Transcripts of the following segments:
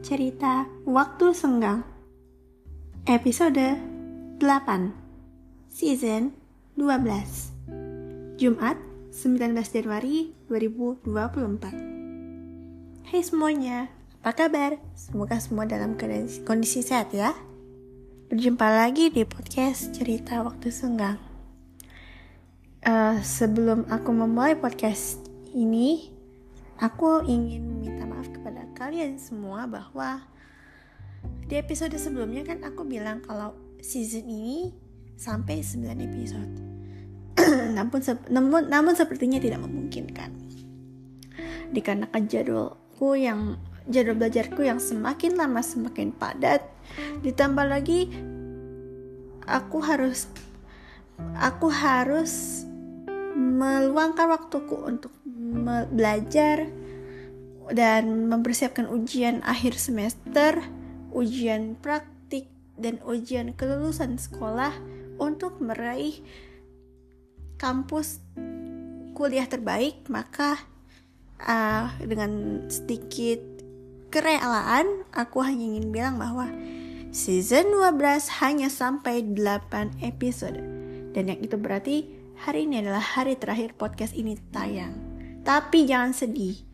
Cerita Waktu Senggang Episode 8 Season 12 Jumat 19 Januari 2024 Hai semuanya, apa kabar? Semoga semua dalam kondisi sehat ya. Berjumpa lagi di podcast Cerita Waktu Senggang. Uh, Sebelum aku memulai podcast ini Aku ingin kalian semua bahwa di episode sebelumnya kan aku bilang kalau season ini sampai 9 episode. namun, namun namun sepertinya tidak memungkinkan. Dikarenakan jadwalku yang jadwal belajarku yang semakin lama semakin padat, ditambah lagi aku harus aku harus meluangkan waktuku untuk belajar dan mempersiapkan ujian akhir semester, ujian praktik, dan ujian kelulusan sekolah untuk meraih kampus kuliah terbaik, maka uh, dengan sedikit kerelaan aku hanya ingin bilang bahwa season 12 hanya sampai 8 episode. Dan yang itu berarti hari ini adalah hari terakhir podcast ini tayang. Tapi jangan sedih.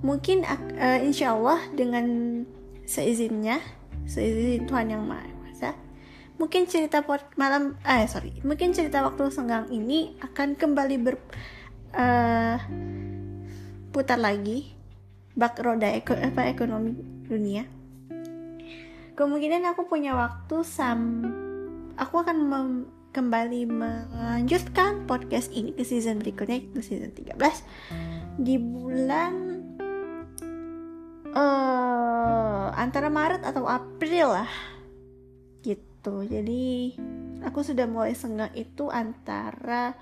Mungkin uh, insya Allah dengan seizinnya, seizin Tuhan yang Maha Kuasa, mungkin cerita malam, eh sorry, mungkin cerita waktu senggang ini akan kembali ber uh, putar lagi bak roda eko, apa, ekonomi dunia. Kemungkinan aku punya waktu sam, aku akan kembali melanjutkan podcast ini ke season berikutnya itu season 13 di bulan uh, antara Maret atau April lah. Gitu. Jadi aku sudah mulai senggang itu antara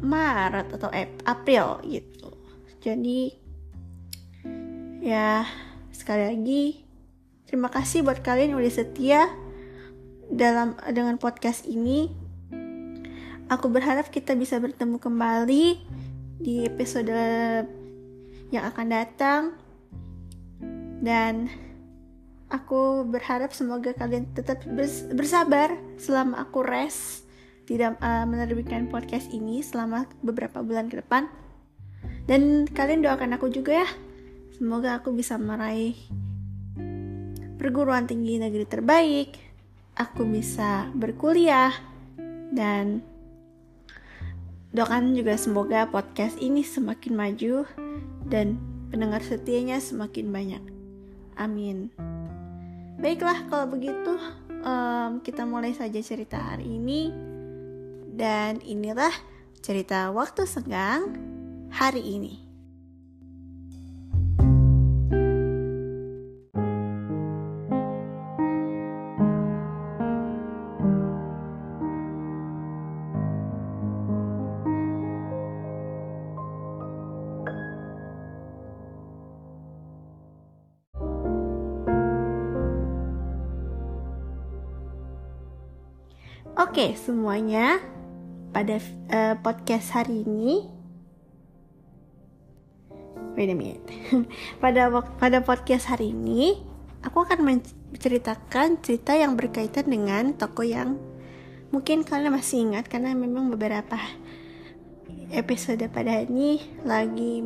Maret atau April gitu. Jadi ya sekali lagi terima kasih buat kalian yang udah setia dalam dengan podcast ini. Aku berharap kita bisa bertemu kembali di episode yang akan datang. Dan aku berharap semoga kalian tetap bersabar selama aku rest tidak uh, menerbitkan podcast ini selama beberapa bulan ke depan. Dan kalian doakan aku juga ya. Semoga aku bisa meraih perguruan tinggi negeri terbaik. Aku bisa berkuliah dan Doakan juga semoga podcast ini semakin maju dan pendengar setianya semakin banyak. Amin. Baiklah, kalau begitu um, kita mulai saja cerita hari ini. Dan inilah cerita waktu senggang hari ini. Oke, semuanya pada uh, podcast hari ini Wait a minute. pada pada podcast hari ini aku akan menceritakan cerita yang berkaitan dengan toko yang mungkin kalian masih ingat karena memang beberapa episode pada ini lagi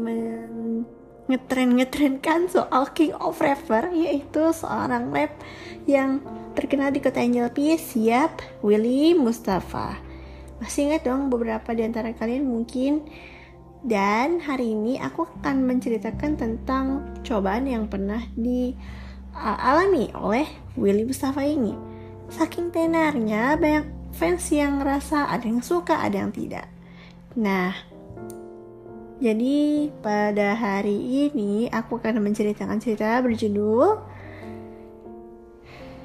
ngetren ngetren kan soal King of Rapper yaitu seorang rap yang terkenal di kota Angel Peace, siap, Willy Mustafa. Masih ingat dong beberapa di antara kalian mungkin dan hari ini aku akan menceritakan tentang cobaan yang pernah dialami oleh Willy Mustafa ini. Saking tenarnya banyak fans yang ngerasa ada yang suka, ada yang tidak. Nah, jadi pada hari ini aku akan menceritakan cerita berjudul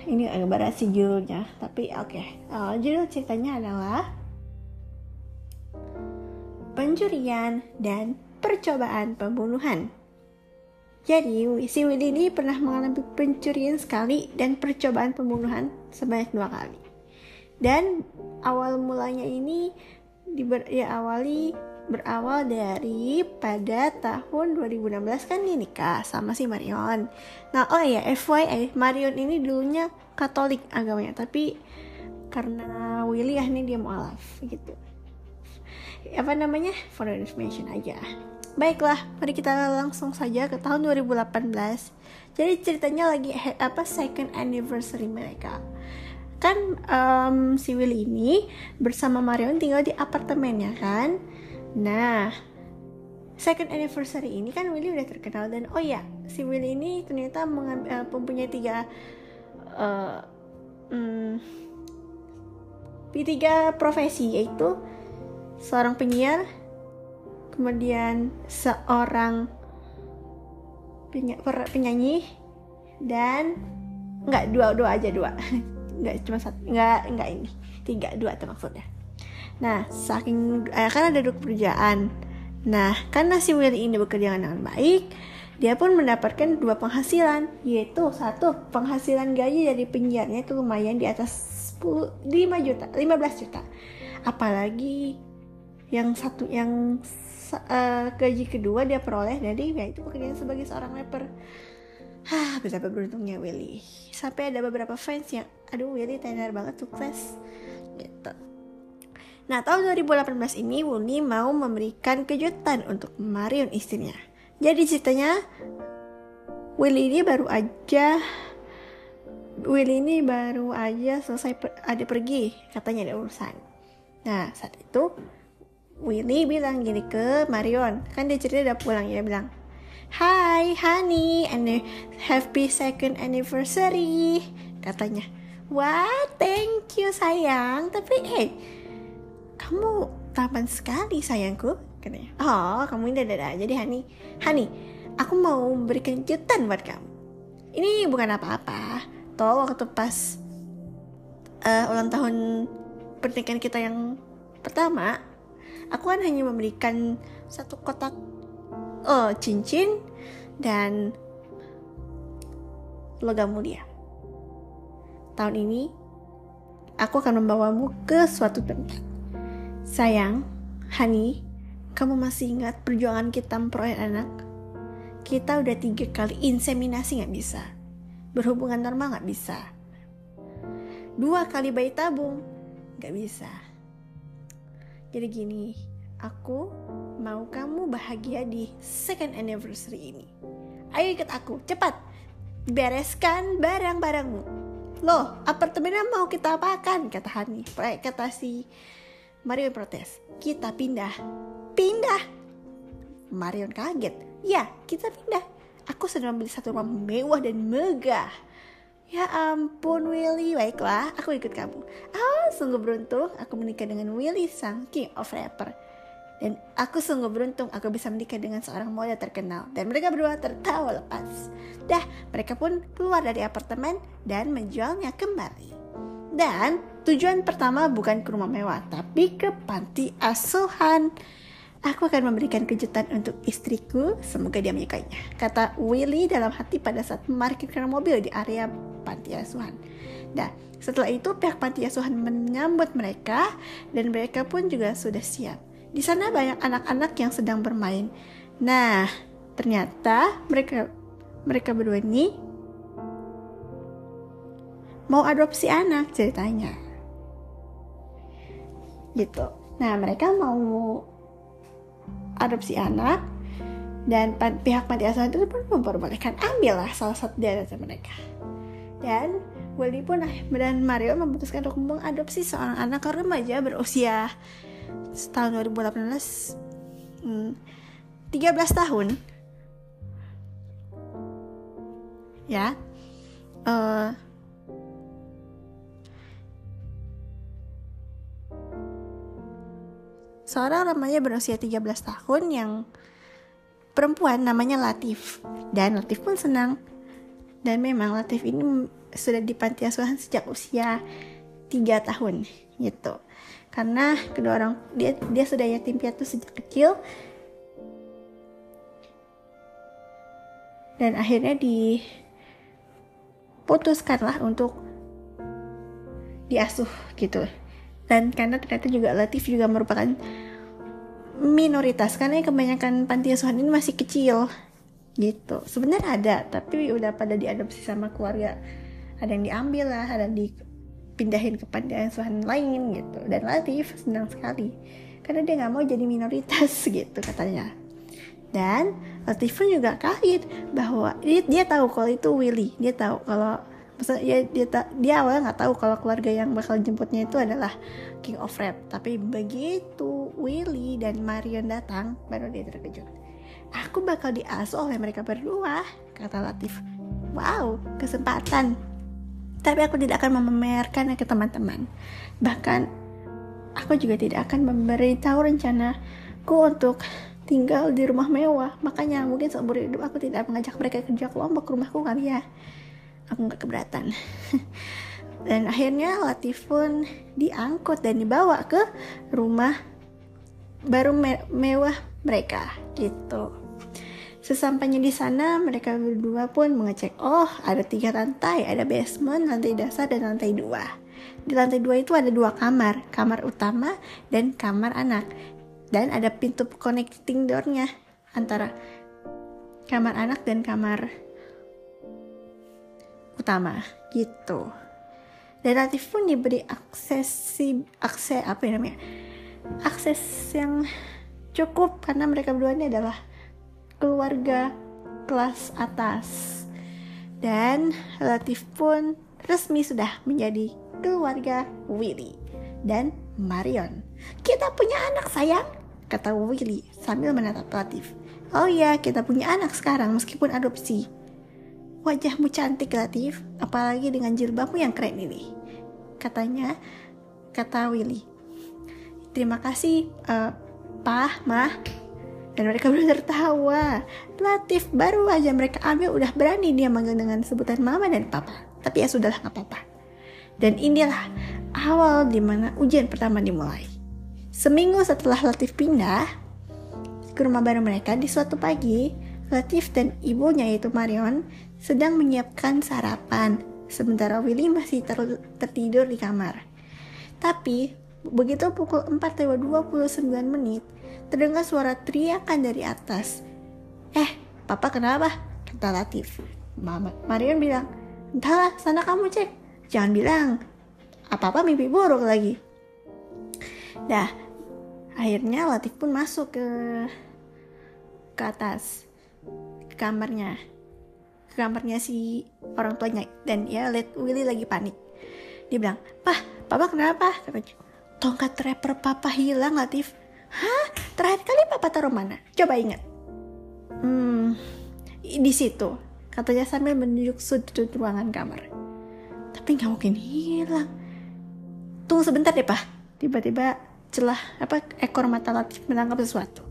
ini agak berat sih judulnya tapi oke okay. uh, judul ceritanya adalah pencurian dan percobaan pembunuhan jadi si Willy ini pernah mengalami pencurian sekali dan percobaan pembunuhan sebanyak dua kali dan awal mulanya ini diawali berawal dari pada tahun 2016 kan dia nikah sama si Marion. Nah, oh ya FYI, Marion ini dulunya Katolik agamanya, tapi karena Willy ya ini dia mualaf gitu. Apa namanya? For information aja. Baiklah, mari kita langsung saja ke tahun 2018. Jadi ceritanya lagi apa second anniversary mereka kan um, si Willy ini bersama Marion tinggal di apartemennya kan Nah, second anniversary ini kan Willy udah terkenal dan oh ya, si Willy ini ternyata uh, mempunyai tiga uh, um, tiga profesi yaitu seorang penyiar, kemudian seorang penyanyi dan nggak dua dua aja dua. Nggak cuma satu nggak nggak ini tiga dua tuh maksudnya Nah, saking eh, kan ada dua pekerjaan. Nah, karena si Willy ini bekerja dengan baik, dia pun mendapatkan dua penghasilan, yaitu satu penghasilan gaji dari penyiarnya itu lumayan di atas 10, 5 juta, 15 juta. Apalagi yang satu yang uh, gaji kedua dia peroleh dari yaitu pekerjaan sebagai seorang rapper. Hah, betapa beruntungnya Willy. Sampai ada beberapa fans yang, aduh Willy tenar banget sukses. Gitu. Nah, tahun 2018 ini Wuni mau memberikan kejutan untuk Marion istrinya. Jadi ceritanya Willy ini baru aja Willy ini baru aja selesai per, ada pergi, katanya ada urusan. Nah, saat itu Willy bilang gini ke Marion, kan dia cerita udah pulang ya bilang, Hai honey, and happy second anniversary, katanya. Wah, thank you sayang. Tapi hey, kamu tampan sekali sayangku katanya. Oh kamu ini dada jadi Hani. Hani aku mau berikan kejutan buat kamu. Ini bukan apa-apa. Toh waktu pas uh, ulang tahun pernikahan kita yang pertama aku kan hanya memberikan satu kotak oh cincin dan logam mulia. Tahun ini aku akan membawamu ke suatu tempat Sayang, Hani, kamu masih ingat perjuangan kita memperoleh anak? Kita udah tiga kali inseminasi gak bisa. Berhubungan normal gak bisa. Dua kali bayi tabung gak bisa. Jadi gini, aku mau kamu bahagia di second anniversary ini. Ayo ikut aku, cepat. Bereskan barang-barangmu. Loh, apartemennya mau kita apakan? Kata Hani. Kata si Marion protes. Kita pindah. Pindah. Marion kaget. Ya, kita pindah. Aku sedang membeli satu rumah mewah dan megah. Ya ampun Willy, baiklah, aku ikut kamu. Ah, sungguh beruntung aku menikah dengan Willy, sang king of rapper. Dan aku sungguh beruntung aku bisa menikah dengan seorang model terkenal. Dan mereka berdua tertawa lepas. Dah, mereka pun keluar dari apartemen dan menjualnya kembali. Dan tujuan pertama bukan ke rumah mewah, tapi ke panti asuhan. Aku akan memberikan kejutan untuk istriku, semoga dia menyukainya. Kata Willy dalam hati pada saat memarkirkan mobil di area panti asuhan. Nah, setelah itu pihak panti asuhan menyambut mereka dan mereka pun juga sudah siap. Di sana banyak anak-anak yang sedang bermain. Nah, ternyata mereka mereka berdua ini mau adopsi anak ceritanya. Gitu. Nah mereka mau adopsi anak dan pihak panti asuhan itu pun memperbolehkan ambil lah salah satu dari mereka. Dan Willy pun dan Mario memutuskan untuk mengadopsi seorang anak remaja berusia tahun 2018 hmm, 13 tahun. Ya. Uh, seorang remaja berusia 13 tahun yang perempuan namanya Latif. Dan Latif pun senang. Dan memang Latif ini sudah di panti asuhan sejak usia 3 tahun gitu. Karena kedua orang dia dia sudah yatim piatu sejak kecil. Dan akhirnya diputuskanlah untuk diasuh gitu dan karena ternyata juga Latif juga merupakan minoritas karena kebanyakan panti asuhan ini masih kecil gitu. Sebenarnya ada tapi udah pada diadopsi sama keluarga. Ada yang diambil lah ada yang dipindahin ke panti asuhan lain gitu. Dan Latif senang sekali karena dia nggak mau jadi minoritas gitu katanya. Dan Latif pun juga kaget bahwa dia, dia tahu kalau itu Willy. Dia tahu kalau Maksudnya ya, dia, dia, dia awalnya nggak tahu kalau keluarga yang bakal jemputnya itu adalah King of Rap tapi begitu Willy dan Marion datang baru dia terkejut aku bakal diasuh oleh mereka berdua, kata Latif. Wow, kesempatan. Tapi aku tidak akan memamerkannya ke teman-teman. Bahkan, aku juga tidak akan memberitahu rencanaku untuk tinggal di rumah mewah. Makanya mungkin seumur hidup aku tidak mengajak mereka kerja kelompok ke rumahku kali ya. Aku nggak keberatan. dan akhirnya Latif pun diangkut dan dibawa ke rumah baru me mewah mereka gitu. Sesampainya di sana, mereka berdua pun mengecek, oh ada tiga lantai, ada basement, lantai dasar, dan lantai dua. Di lantai dua itu ada dua kamar, kamar utama dan kamar anak. Dan ada pintu connecting doornya antara kamar anak dan kamar utama gitu. Dan Latif pun diberi akses akses apa ya namanya akses yang cukup karena mereka berdua ini adalah keluarga kelas atas. Dan relatif pun resmi sudah menjadi keluarga Willy dan Marion. Kita punya anak sayang, kata Willy sambil menatap Latif. Oh ya, kita punya anak sekarang meskipun adopsi. Wajahmu cantik Latif, apalagi dengan jilbabmu yang keren ini. Katanya, kata Willy. Terima kasih, uh, Pak, Mah, dan mereka berdua tertawa. Latif baru aja mereka ambil udah berani dia manggil dengan sebutan mama dan papa. Tapi ya sudahlah nggak apa-apa. Dan inilah awal di mana ujian pertama dimulai. Seminggu setelah Latif pindah ke rumah baru mereka di suatu pagi, Latif dan ibunya yaitu Marion sedang menyiapkan sarapan, sementara Willy masih ter tertidur di kamar. Tapi begitu pukul 4.29 menit, terdengar suara teriakan dari atas. Eh, papa kenapa? Kata Latif. Mama, Marion bilang, entahlah, sana kamu cek. Jangan bilang, apa-apa mimpi buruk lagi. Dah, akhirnya Latif pun masuk ke ke atas ke kamarnya ke kamarnya si orang tuanya dan ya lihat Willy lagi panik dia bilang pah papa kenapa tongkat trapper papa hilang Latif Hah? Terakhir kali papa taruh mana? Coba ingat. Hmm, di situ. Katanya sambil menunjuk sudut ruangan kamar. Tapi nggak mungkin hilang. Tunggu sebentar deh, Pak. Tiba-tiba celah apa ekor mata Latif menangkap sesuatu.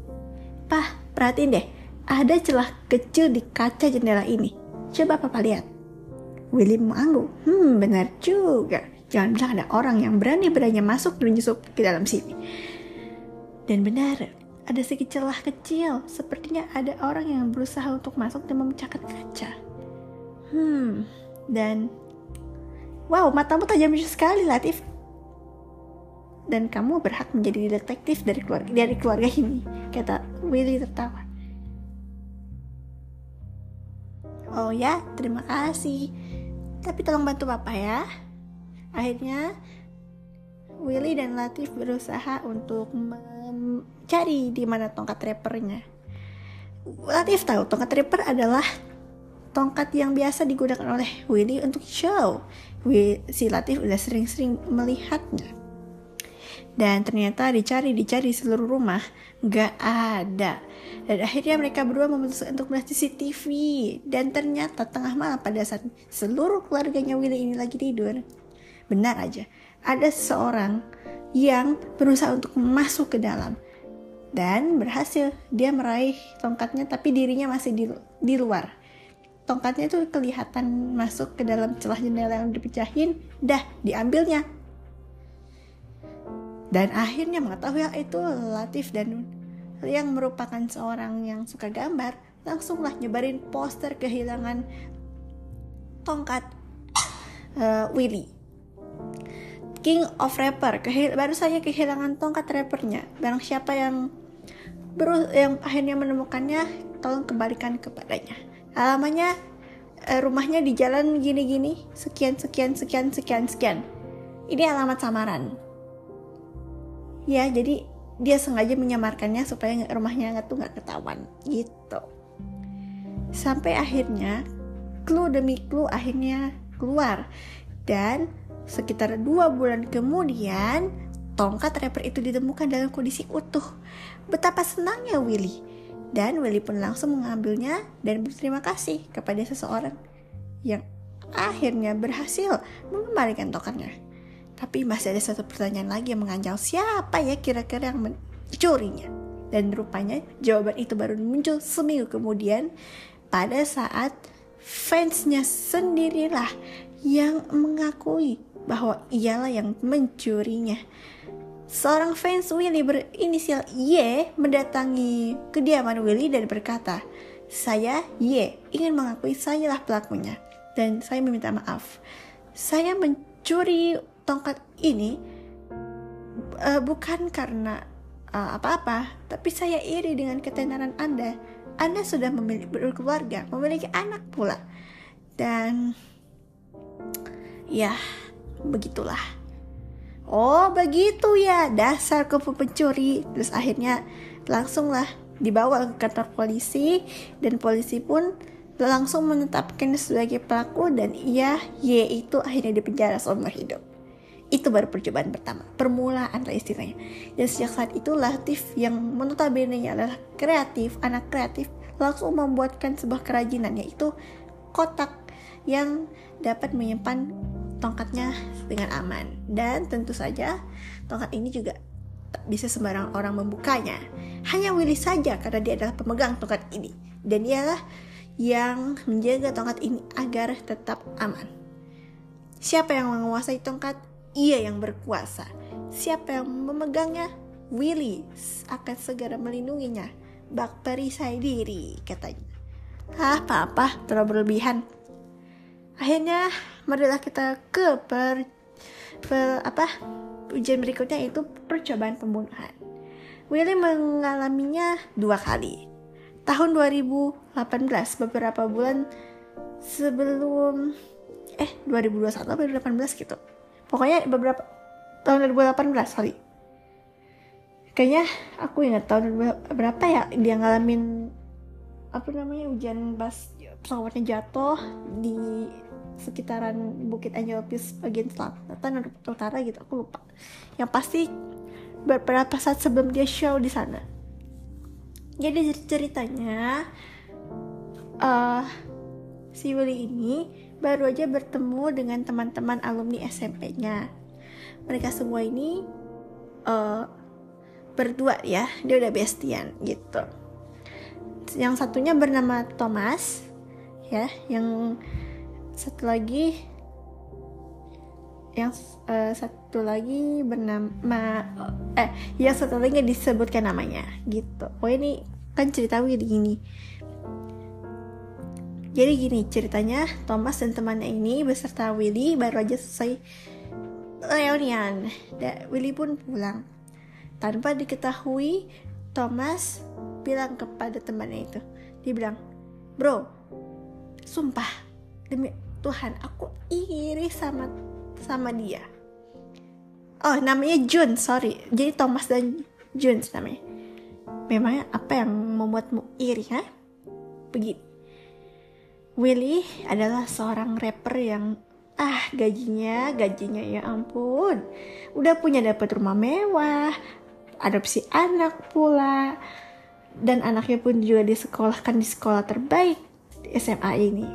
Pak, perhatiin deh. Ada celah kecil di kaca jendela ini. Coba Papa lihat. Willy mengangguk. Hmm, benar juga. Jangan bilang ada orang yang berani-beraninya masuk dan nyusup ke dalam sini. Dan benar, ada sedikit celah kecil, sepertinya ada orang yang berusaha untuk masuk dan memecahkan kaca. Hmm, dan wow, matamu tajam sekali, Latif. Dan kamu berhak menjadi detektif dari keluarga dari keluarga ini, kata Willy tertawa. Oh ya, terima kasih. Tapi tolong bantu Bapak ya. Akhirnya Willy dan Latif berusaha untuk cari di mana tongkat trappernya. Latif tahu tongkat trapper adalah tongkat yang biasa digunakan oleh Willy untuk show. Si Latif udah sering-sering melihatnya. Dan ternyata dicari dicari seluruh rumah nggak ada. Dan akhirnya mereka berdua memutuskan untuk melihat CCTV. Dan ternyata tengah malam pada saat seluruh keluarganya Willy ini lagi tidur, benar aja ada seseorang yang berusaha untuk masuk ke dalam dan berhasil dia meraih tongkatnya tapi dirinya masih di, di luar tongkatnya itu kelihatan masuk ke dalam celah jendela yang dipecahin dah diambilnya dan akhirnya mengetahui hal itu Latif dan yang merupakan seorang yang suka gambar langsunglah nyebarin poster kehilangan tongkat uh, Willy King of Rapper kehil baru saja kehilangan tongkat rappernya barang siapa yang Bro yang akhirnya menemukannya tolong kembalikan kepadanya. Alamannya eh, rumahnya di jalan gini-gini, sekian sekian sekian sekian sekian. Ini alamat samaran. Ya, jadi dia sengaja menyamarkannya supaya rumahnya nggak tuh nggak ketahuan gitu. Sampai akhirnya clue demi clue akhirnya keluar dan sekitar dua bulan kemudian tongkat rapper itu ditemukan dalam kondisi utuh. Betapa senangnya Willy. Dan Willy pun langsung mengambilnya dan berterima kasih kepada seseorang yang akhirnya berhasil mengembalikan tongkatnya. Tapi masih ada satu pertanyaan lagi yang menganjal siapa ya kira-kira yang mencurinya. Dan rupanya jawaban itu baru muncul seminggu kemudian pada saat fansnya sendirilah yang mengakui bahwa ialah yang mencurinya. Seorang fans Willy berinisial Y mendatangi kediaman Willy dan berkata, saya Y ingin mengakui sayalah pelakunya dan saya meminta maaf. Saya mencuri tongkat ini uh, bukan karena uh, apa-apa, tapi saya iri dengan ketenaran Anda. Anda sudah memiliki berkeluarga, memiliki anak pula. Dan ya, begitulah oh begitu ya dasar kupu pencuri terus akhirnya langsunglah dibawa ke kantor polisi dan polisi pun langsung menetapkan sebagai pelaku dan ia Y itu akhirnya dipenjara seumur hidup itu baru percobaan pertama. Permulaan lah istilahnya. Dan sejak saat itu Latif yang notabene adalah kreatif anak kreatif langsung membuatkan sebuah kerajinan yaitu kotak yang dapat menyimpan tongkatnya dengan aman. Dan tentu saja tongkat ini juga tak bisa sembarang orang membukanya. Hanya Willy saja karena dia adalah pemegang tongkat ini. Dan dialah yang menjaga tongkat ini agar tetap aman. Siapa yang menguasai tongkat ia yang berkuasa. Siapa yang memegangnya? Willy akan segera melindunginya. Bak perisai diri katanya. Ah apa-apa terlalu berlebihan. Akhirnya marilah kita ke per, per apa ujian berikutnya itu percobaan pembunuhan. Willy mengalaminya dua kali. Tahun 2018 beberapa bulan sebelum eh 2021 atau 2018 gitu pokoknya beberapa tahun 2018 sorry. Kayaknya aku ingat tahun berapa ya dia ngalamin apa namanya hujan pas pesawatnya jatuh di sekitaran Bukit Angelopis bagian selatan atau utara gitu aku lupa. Yang pasti beberapa saat sebelum dia show di sana. Jadi ceritanya uh, si Willy ini baru aja bertemu dengan teman-teman alumni SMP-nya mereka semua ini uh, berdua ya dia udah bestian gitu. Yang satunya bernama Thomas ya yang satu lagi yang uh, satu lagi bernama eh yang satu lagi disebutkan namanya gitu. Oh ini kan cerita gini jadi gini ceritanya Thomas dan temannya ini beserta Willy baru aja selesai reunian. Dan Willy pun pulang. Tanpa diketahui Thomas bilang kepada temannya itu. Dia bilang bro sumpah demi Tuhan aku iri sama sama dia. Oh namanya Jun sorry. Jadi Thomas dan Jun namanya. Memangnya apa yang membuatmu iri ha? Begini Willy adalah seorang rapper yang ah gajinya gajinya ya ampun udah punya dapat rumah mewah adopsi anak pula dan anaknya pun juga disekolahkan di sekolah terbaik di SMA ini.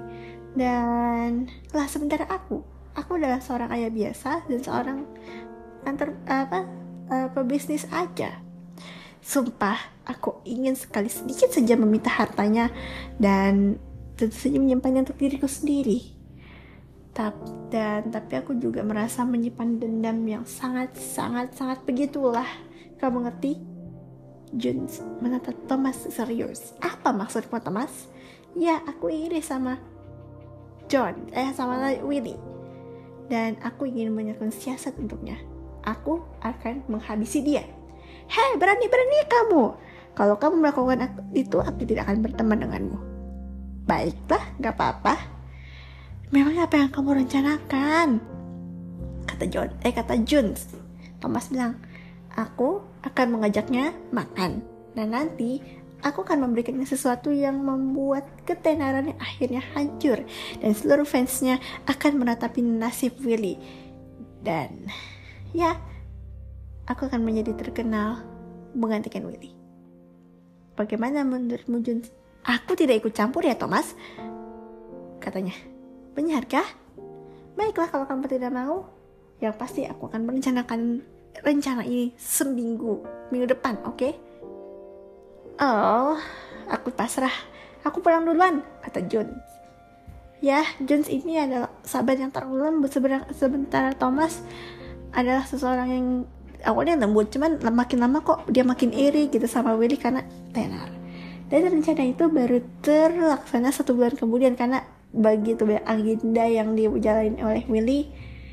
Dan lah sementara aku, aku adalah seorang ayah biasa dan seorang antar apa uh, pebisnis aja. Sumpah, aku ingin sekali sedikit saja meminta hartanya dan tentu saja menyimpannya untuk diriku sendiri. Tap, dan tapi aku juga merasa menyimpan dendam yang sangat sangat sangat begitulah. Kamu ngerti? Jun menatap Thomas serius. Apa maksudmu Thomas? Ya, aku iri sama John, eh sama Willy. Dan aku ingin menyerahkan siasat untuknya. Aku akan menghabisi dia. Hei, berani-berani kamu. Kalau kamu melakukan itu, aku tidak akan berteman denganmu. Baiklah, gak apa-apa. Memang apa yang kamu rencanakan? Kata John, eh kata Jones. Thomas bilang, aku akan mengajaknya makan. Dan nanti aku akan memberikannya sesuatu yang membuat ketenarannya akhirnya hancur. Dan seluruh fansnya akan menatapi nasib Willy. Dan ya, aku akan menjadi terkenal menggantikan Willy. Bagaimana menurutmu Jun? Aku tidak ikut campur ya Thomas. Katanya. Benarkah? Baiklah kalau kamu tidak mau. Yang pasti aku akan merencanakan rencana ini seminggu. Minggu depan, oke? Okay? Oh, aku pasrah. Aku pulang duluan, kata Jones. Ya, Jones ini adalah sahabat yang lembut sebentar Thomas adalah seseorang yang awalnya lembut cuman makin lama kok dia makin iri gitu sama Willy karena tenar dan rencana itu baru terlaksana satu bulan kemudian karena begitu banyak agenda yang dijalani oleh Willy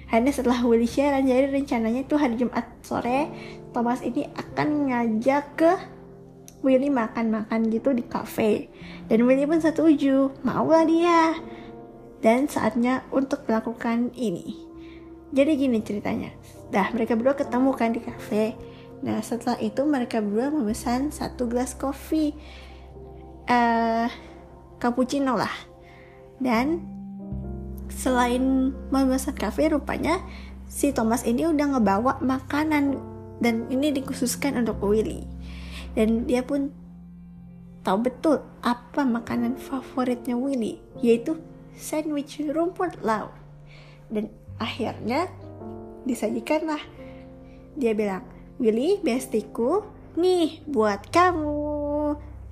hanya setelah Willy siaran. Jadi rencananya itu hari Jumat sore Thomas ini akan ngajak ke Willy makan-makan gitu di cafe dan Willy pun setuju maulah dia. Dan saatnya untuk melakukan ini. Jadi gini ceritanya. Dah mereka berdua ketemu kan di cafe. Nah setelah itu mereka berdua memesan satu gelas kopi uh, cappuccino lah. Dan selain memesan kafe rupanya si Thomas ini udah ngebawa makanan dan ini dikhususkan untuk Willy. Dan dia pun tahu betul apa makanan favoritnya Willy, yaitu sandwich rumput laut. Dan akhirnya disajikanlah. Dia bilang, Willy, bestiku, nih buat kamu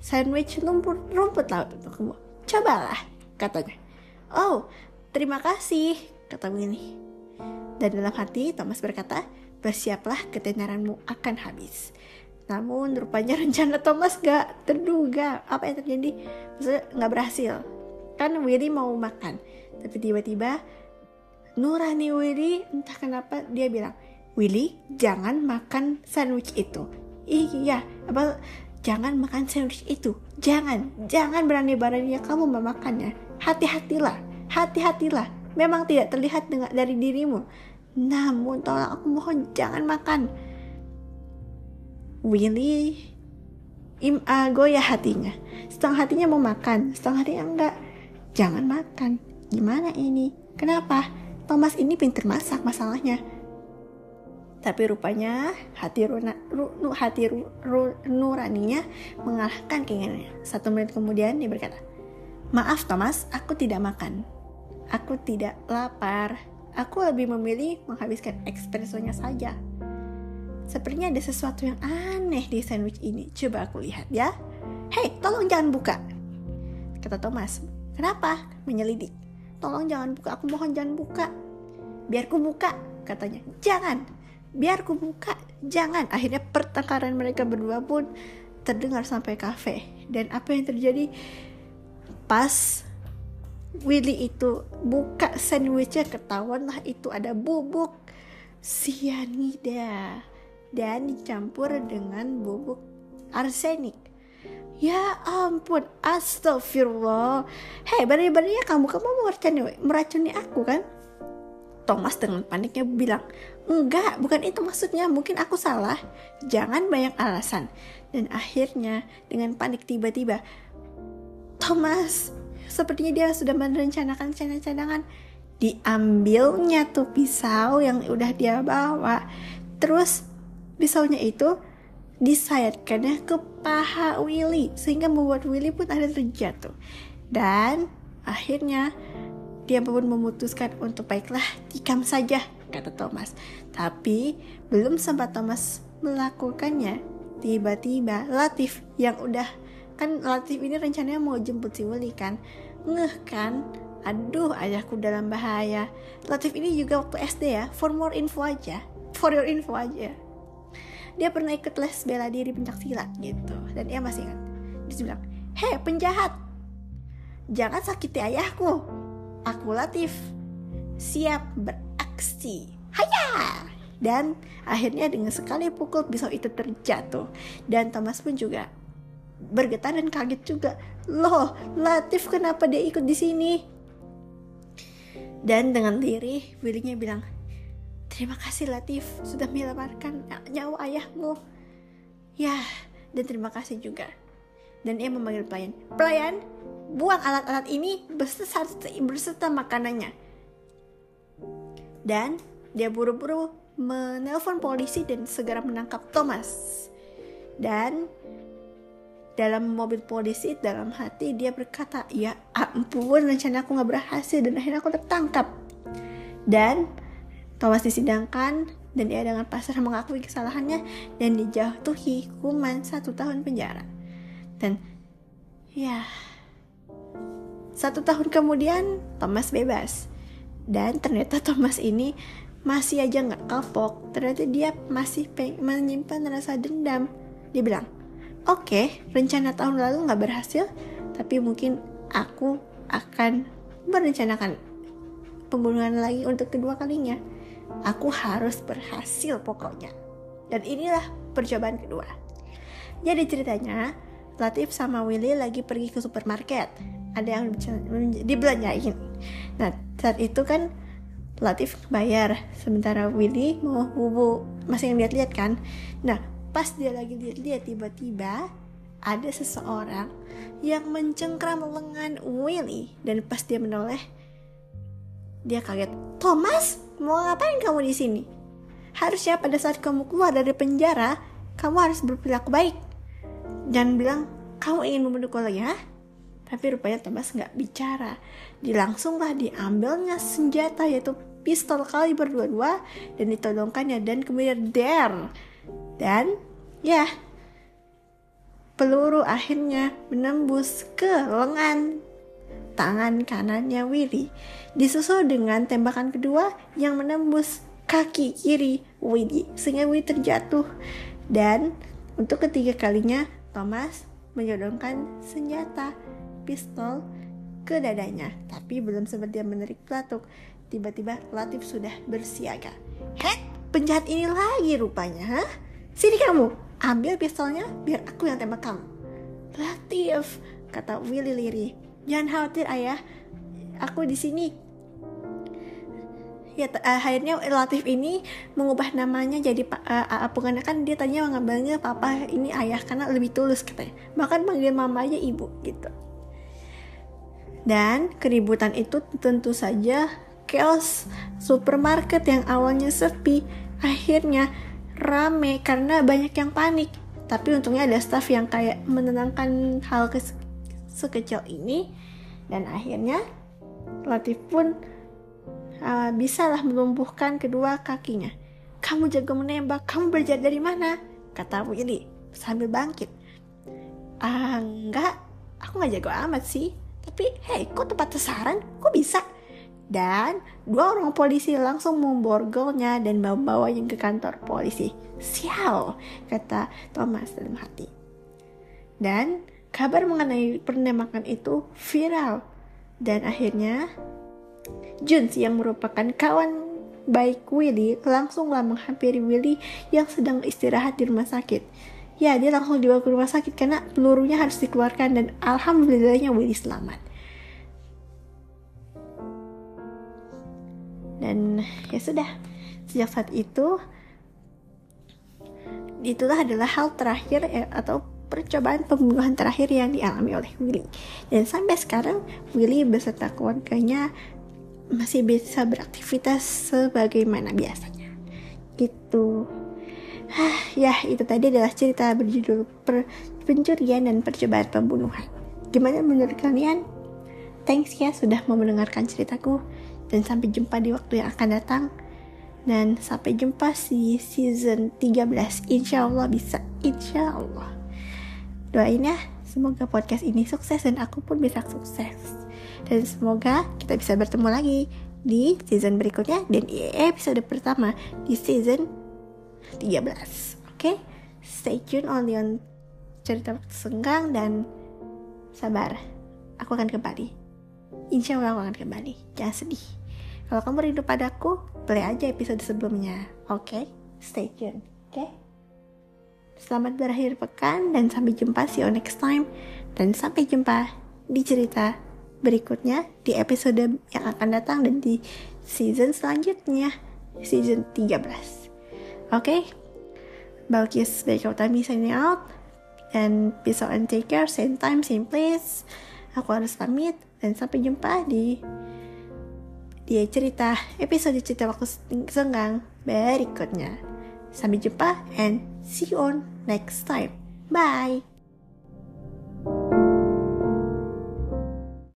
sandwich rumput, rumput laut untuk. Cobalah, katanya. Oh, terima kasih, kata Willy. Dan dalam hati Thomas berkata, bersiaplah ketenaranmu akan habis. Namun rupanya rencana Thomas gak terduga apa yang terjadi. Maksudnya gak berhasil. Kan Willy mau makan. Tapi tiba-tiba Nurani Willy entah kenapa dia bilang Willy jangan makan sandwich itu iya apa jangan makan sandwich itu. Jangan jangan berani-beraninya kamu memakannya. Hati-hatilah hati-hatilah. Memang tidak terlihat dengan dari dirimu. Namun tolong aku mohon jangan makan. Willy im uh, goyah hatinya. Setengah hatinya mau makan setengah hatinya enggak. Jangan makan. Gimana ini? Kenapa? Thomas ini pinter masak masalahnya. Tapi rupanya hati Runa, ru, hati ru, ru, nuraninya mengalahkan keinginannya. Satu menit kemudian dia berkata, Maaf Thomas, aku tidak makan. Aku tidak lapar. Aku lebih memilih menghabiskan espressonya saja. Sepertinya ada sesuatu yang aneh di sandwich ini. Coba aku lihat ya. Hei, tolong jangan buka. Kata Thomas. Kenapa? Menyelidik. Tolong jangan buka, aku mohon jangan buka. Biar ku buka, katanya. Jangan, biar ku buka, jangan. Akhirnya pertengkaran mereka berdua pun terdengar sampai kafe. Dan apa yang terjadi pas Willy itu buka sandwichnya ketahuan lah itu ada bubuk sianida dan dicampur dengan bubuk arsenik Ya ampun, astagfirullah. Hei, berani-beraninya kamu, kamu mau meracuni, meracuni aku kan? Thomas dengan paniknya bilang, enggak, bukan itu maksudnya, mungkin aku salah. Jangan banyak alasan. Dan akhirnya dengan panik tiba-tiba, Thomas, sepertinya dia sudah merencanakan cadangan diambilnya tuh pisau yang udah dia bawa. Terus pisaunya itu disayatkannya ke paha Willy sehingga membuat Willy pun ada terjatuh dan akhirnya dia pun memutuskan untuk baiklah tikam saja kata Thomas. Tapi belum sempat Thomas melakukannya. Tiba-tiba Latif yang udah kan Latif ini rencananya mau jemput si Willy kan? Ngeh kan? Aduh ayahku dalam bahaya. Latif ini juga waktu SD ya for more info aja. For your info aja. Dia pernah ikut les bela diri pencak silat gitu. Dan dia masih ingat. Dia bilang hei penjahat! Jangan sakiti ayahku aku Latif siap beraksi haya dan akhirnya dengan sekali pukul pisau itu terjatuh dan Thomas pun juga bergetar dan kaget juga. Loh, Latif kenapa dia ikut di sini? Dan dengan lirih, Willy-nya bilang, Terima kasih Latif sudah menyelamatkan nyawa ayahmu. Ya, dan terima kasih juga. Dan ia memanggil pelayan. Pelayan, buang alat-alat ini beserta, beserta makanannya. Dan dia buru-buru menelpon polisi dan segera menangkap Thomas. Dan dalam mobil polisi dalam hati dia berkata, ya ampun rencana aku gak berhasil dan akhirnya aku tertangkap. Dan Thomas disidangkan dan ia dengan pasrah mengakui kesalahannya dan dijatuhi hukuman satu tahun penjara. Dan ya satu tahun kemudian Thomas bebas. Dan ternyata Thomas ini masih aja nggak kapok. Ternyata dia masih menyimpan rasa dendam. Dia bilang oke okay, rencana tahun lalu nggak berhasil tapi mungkin aku akan merencanakan pembunuhan lagi untuk kedua kalinya. Aku harus berhasil pokoknya. Dan inilah percobaan kedua. Jadi ceritanya Latif sama Willy lagi pergi ke supermarket. Ada yang dibelanjain. Nah saat itu kan Latif bayar sementara Willy mau bubu. Masih yang lihat-lihat kan? Nah pas dia lagi lihat-lihat tiba-tiba ada seseorang yang mencengkram lengan Willy. Dan pas dia menoleh dia kaget Thomas mau ngapain kamu di sini? Harusnya pada saat kamu keluar dari penjara kamu harus berperilaku baik dan bilang kamu ingin membunuhku lagi ya tapi rupanya Thomas nggak bicara. Dilangsunglah diambilnya senjata yaitu pistol kaliber 22 dan ditodongkannya dan kemudian der. Dan ya peluru akhirnya menembus ke lengan tangan kanannya Willy. Disusul dengan tembakan kedua yang menembus kaki kiri Willy sehingga Willy terjatuh. Dan untuk ketiga kalinya Thomas menyodongkan senjata pistol ke dadanya tapi belum sempat dia menarik pelatuk Tiba-tiba Latif sudah bersiaga. Heh, penjahat ini lagi rupanya, ha? Sini kamu, ambil pistolnya biar aku yang tembak kamu. Latif, kata Willy Liri. Jangan khawatir ayah, aku di sini. Ya, uh, akhirnya Latif ini mengubah namanya jadi uh, uh, bukan kan dia tanya mengambilnya papa ini ayah karena lebih tulus katanya. Bahkan panggil mama aja ibu gitu. Dan keributan itu tentu saja chaos supermarket yang awalnya sepi akhirnya rame karena banyak yang panik tapi untungnya ada staff yang kayak menenangkan hal ke sekecil ini dan akhirnya Latif pun uh, bisalah melumpuhkan kedua kakinya kamu jago menembak kamu belajar dari mana kata Willy sambil bangkit ah enggak aku nggak jago amat sih tapi hei kok tepat sasaran kok bisa dan dua orang polisi langsung memborgolnya dan membawanya ke kantor polisi. Sial, kata Thomas dalam hati. Dan kabar mengenai penembakan itu viral. Dan akhirnya Jones yang merupakan kawan baik Willy langsunglah menghampiri Willy yang sedang istirahat di rumah sakit. Ya, dia langsung dibawa ke rumah sakit karena pelurunya harus dikeluarkan dan alhamdulillahnya Willy selamat. dan ya sudah sejak saat itu itulah adalah hal terakhir ya, atau percobaan pembunuhan terakhir yang dialami oleh Willy dan sampai sekarang Willy beserta keluarganya masih bisa beraktivitas sebagaimana biasanya. Gitu. Hah, ya itu tadi adalah cerita berjudul per pencurian dan percobaan pembunuhan. Gimana menurut kalian? Thanks ya sudah mau mendengarkan ceritaku. Dan sampai jumpa di waktu yang akan datang. Dan sampai jumpa di season 13 insya Allah bisa. Insya Allah. Doain ya semoga podcast ini sukses dan aku pun bisa sukses dan semoga kita bisa bertemu lagi di season berikutnya dan di episode pertama di season 13 oke okay? stay tune only on cerita senggang dan sabar aku akan kembali Insya Allah aku akan kembali. Jangan sedih. Kalau kamu rindu padaku, play aja episode sebelumnya. Oke? Okay? Stay tune. Oke? Okay? Selamat berakhir pekan dan sampai jumpa see you next time. Dan sampai jumpa di cerita berikutnya di episode yang akan datang dan di season selanjutnya season 13. Oke? Okay? Balkis Baik Utami signing out and peace out and take care same time same place aku harus pamit dan sampai jumpa di dia cerita episode cerita waktu senggang berikutnya sampai jumpa and see you on next time bye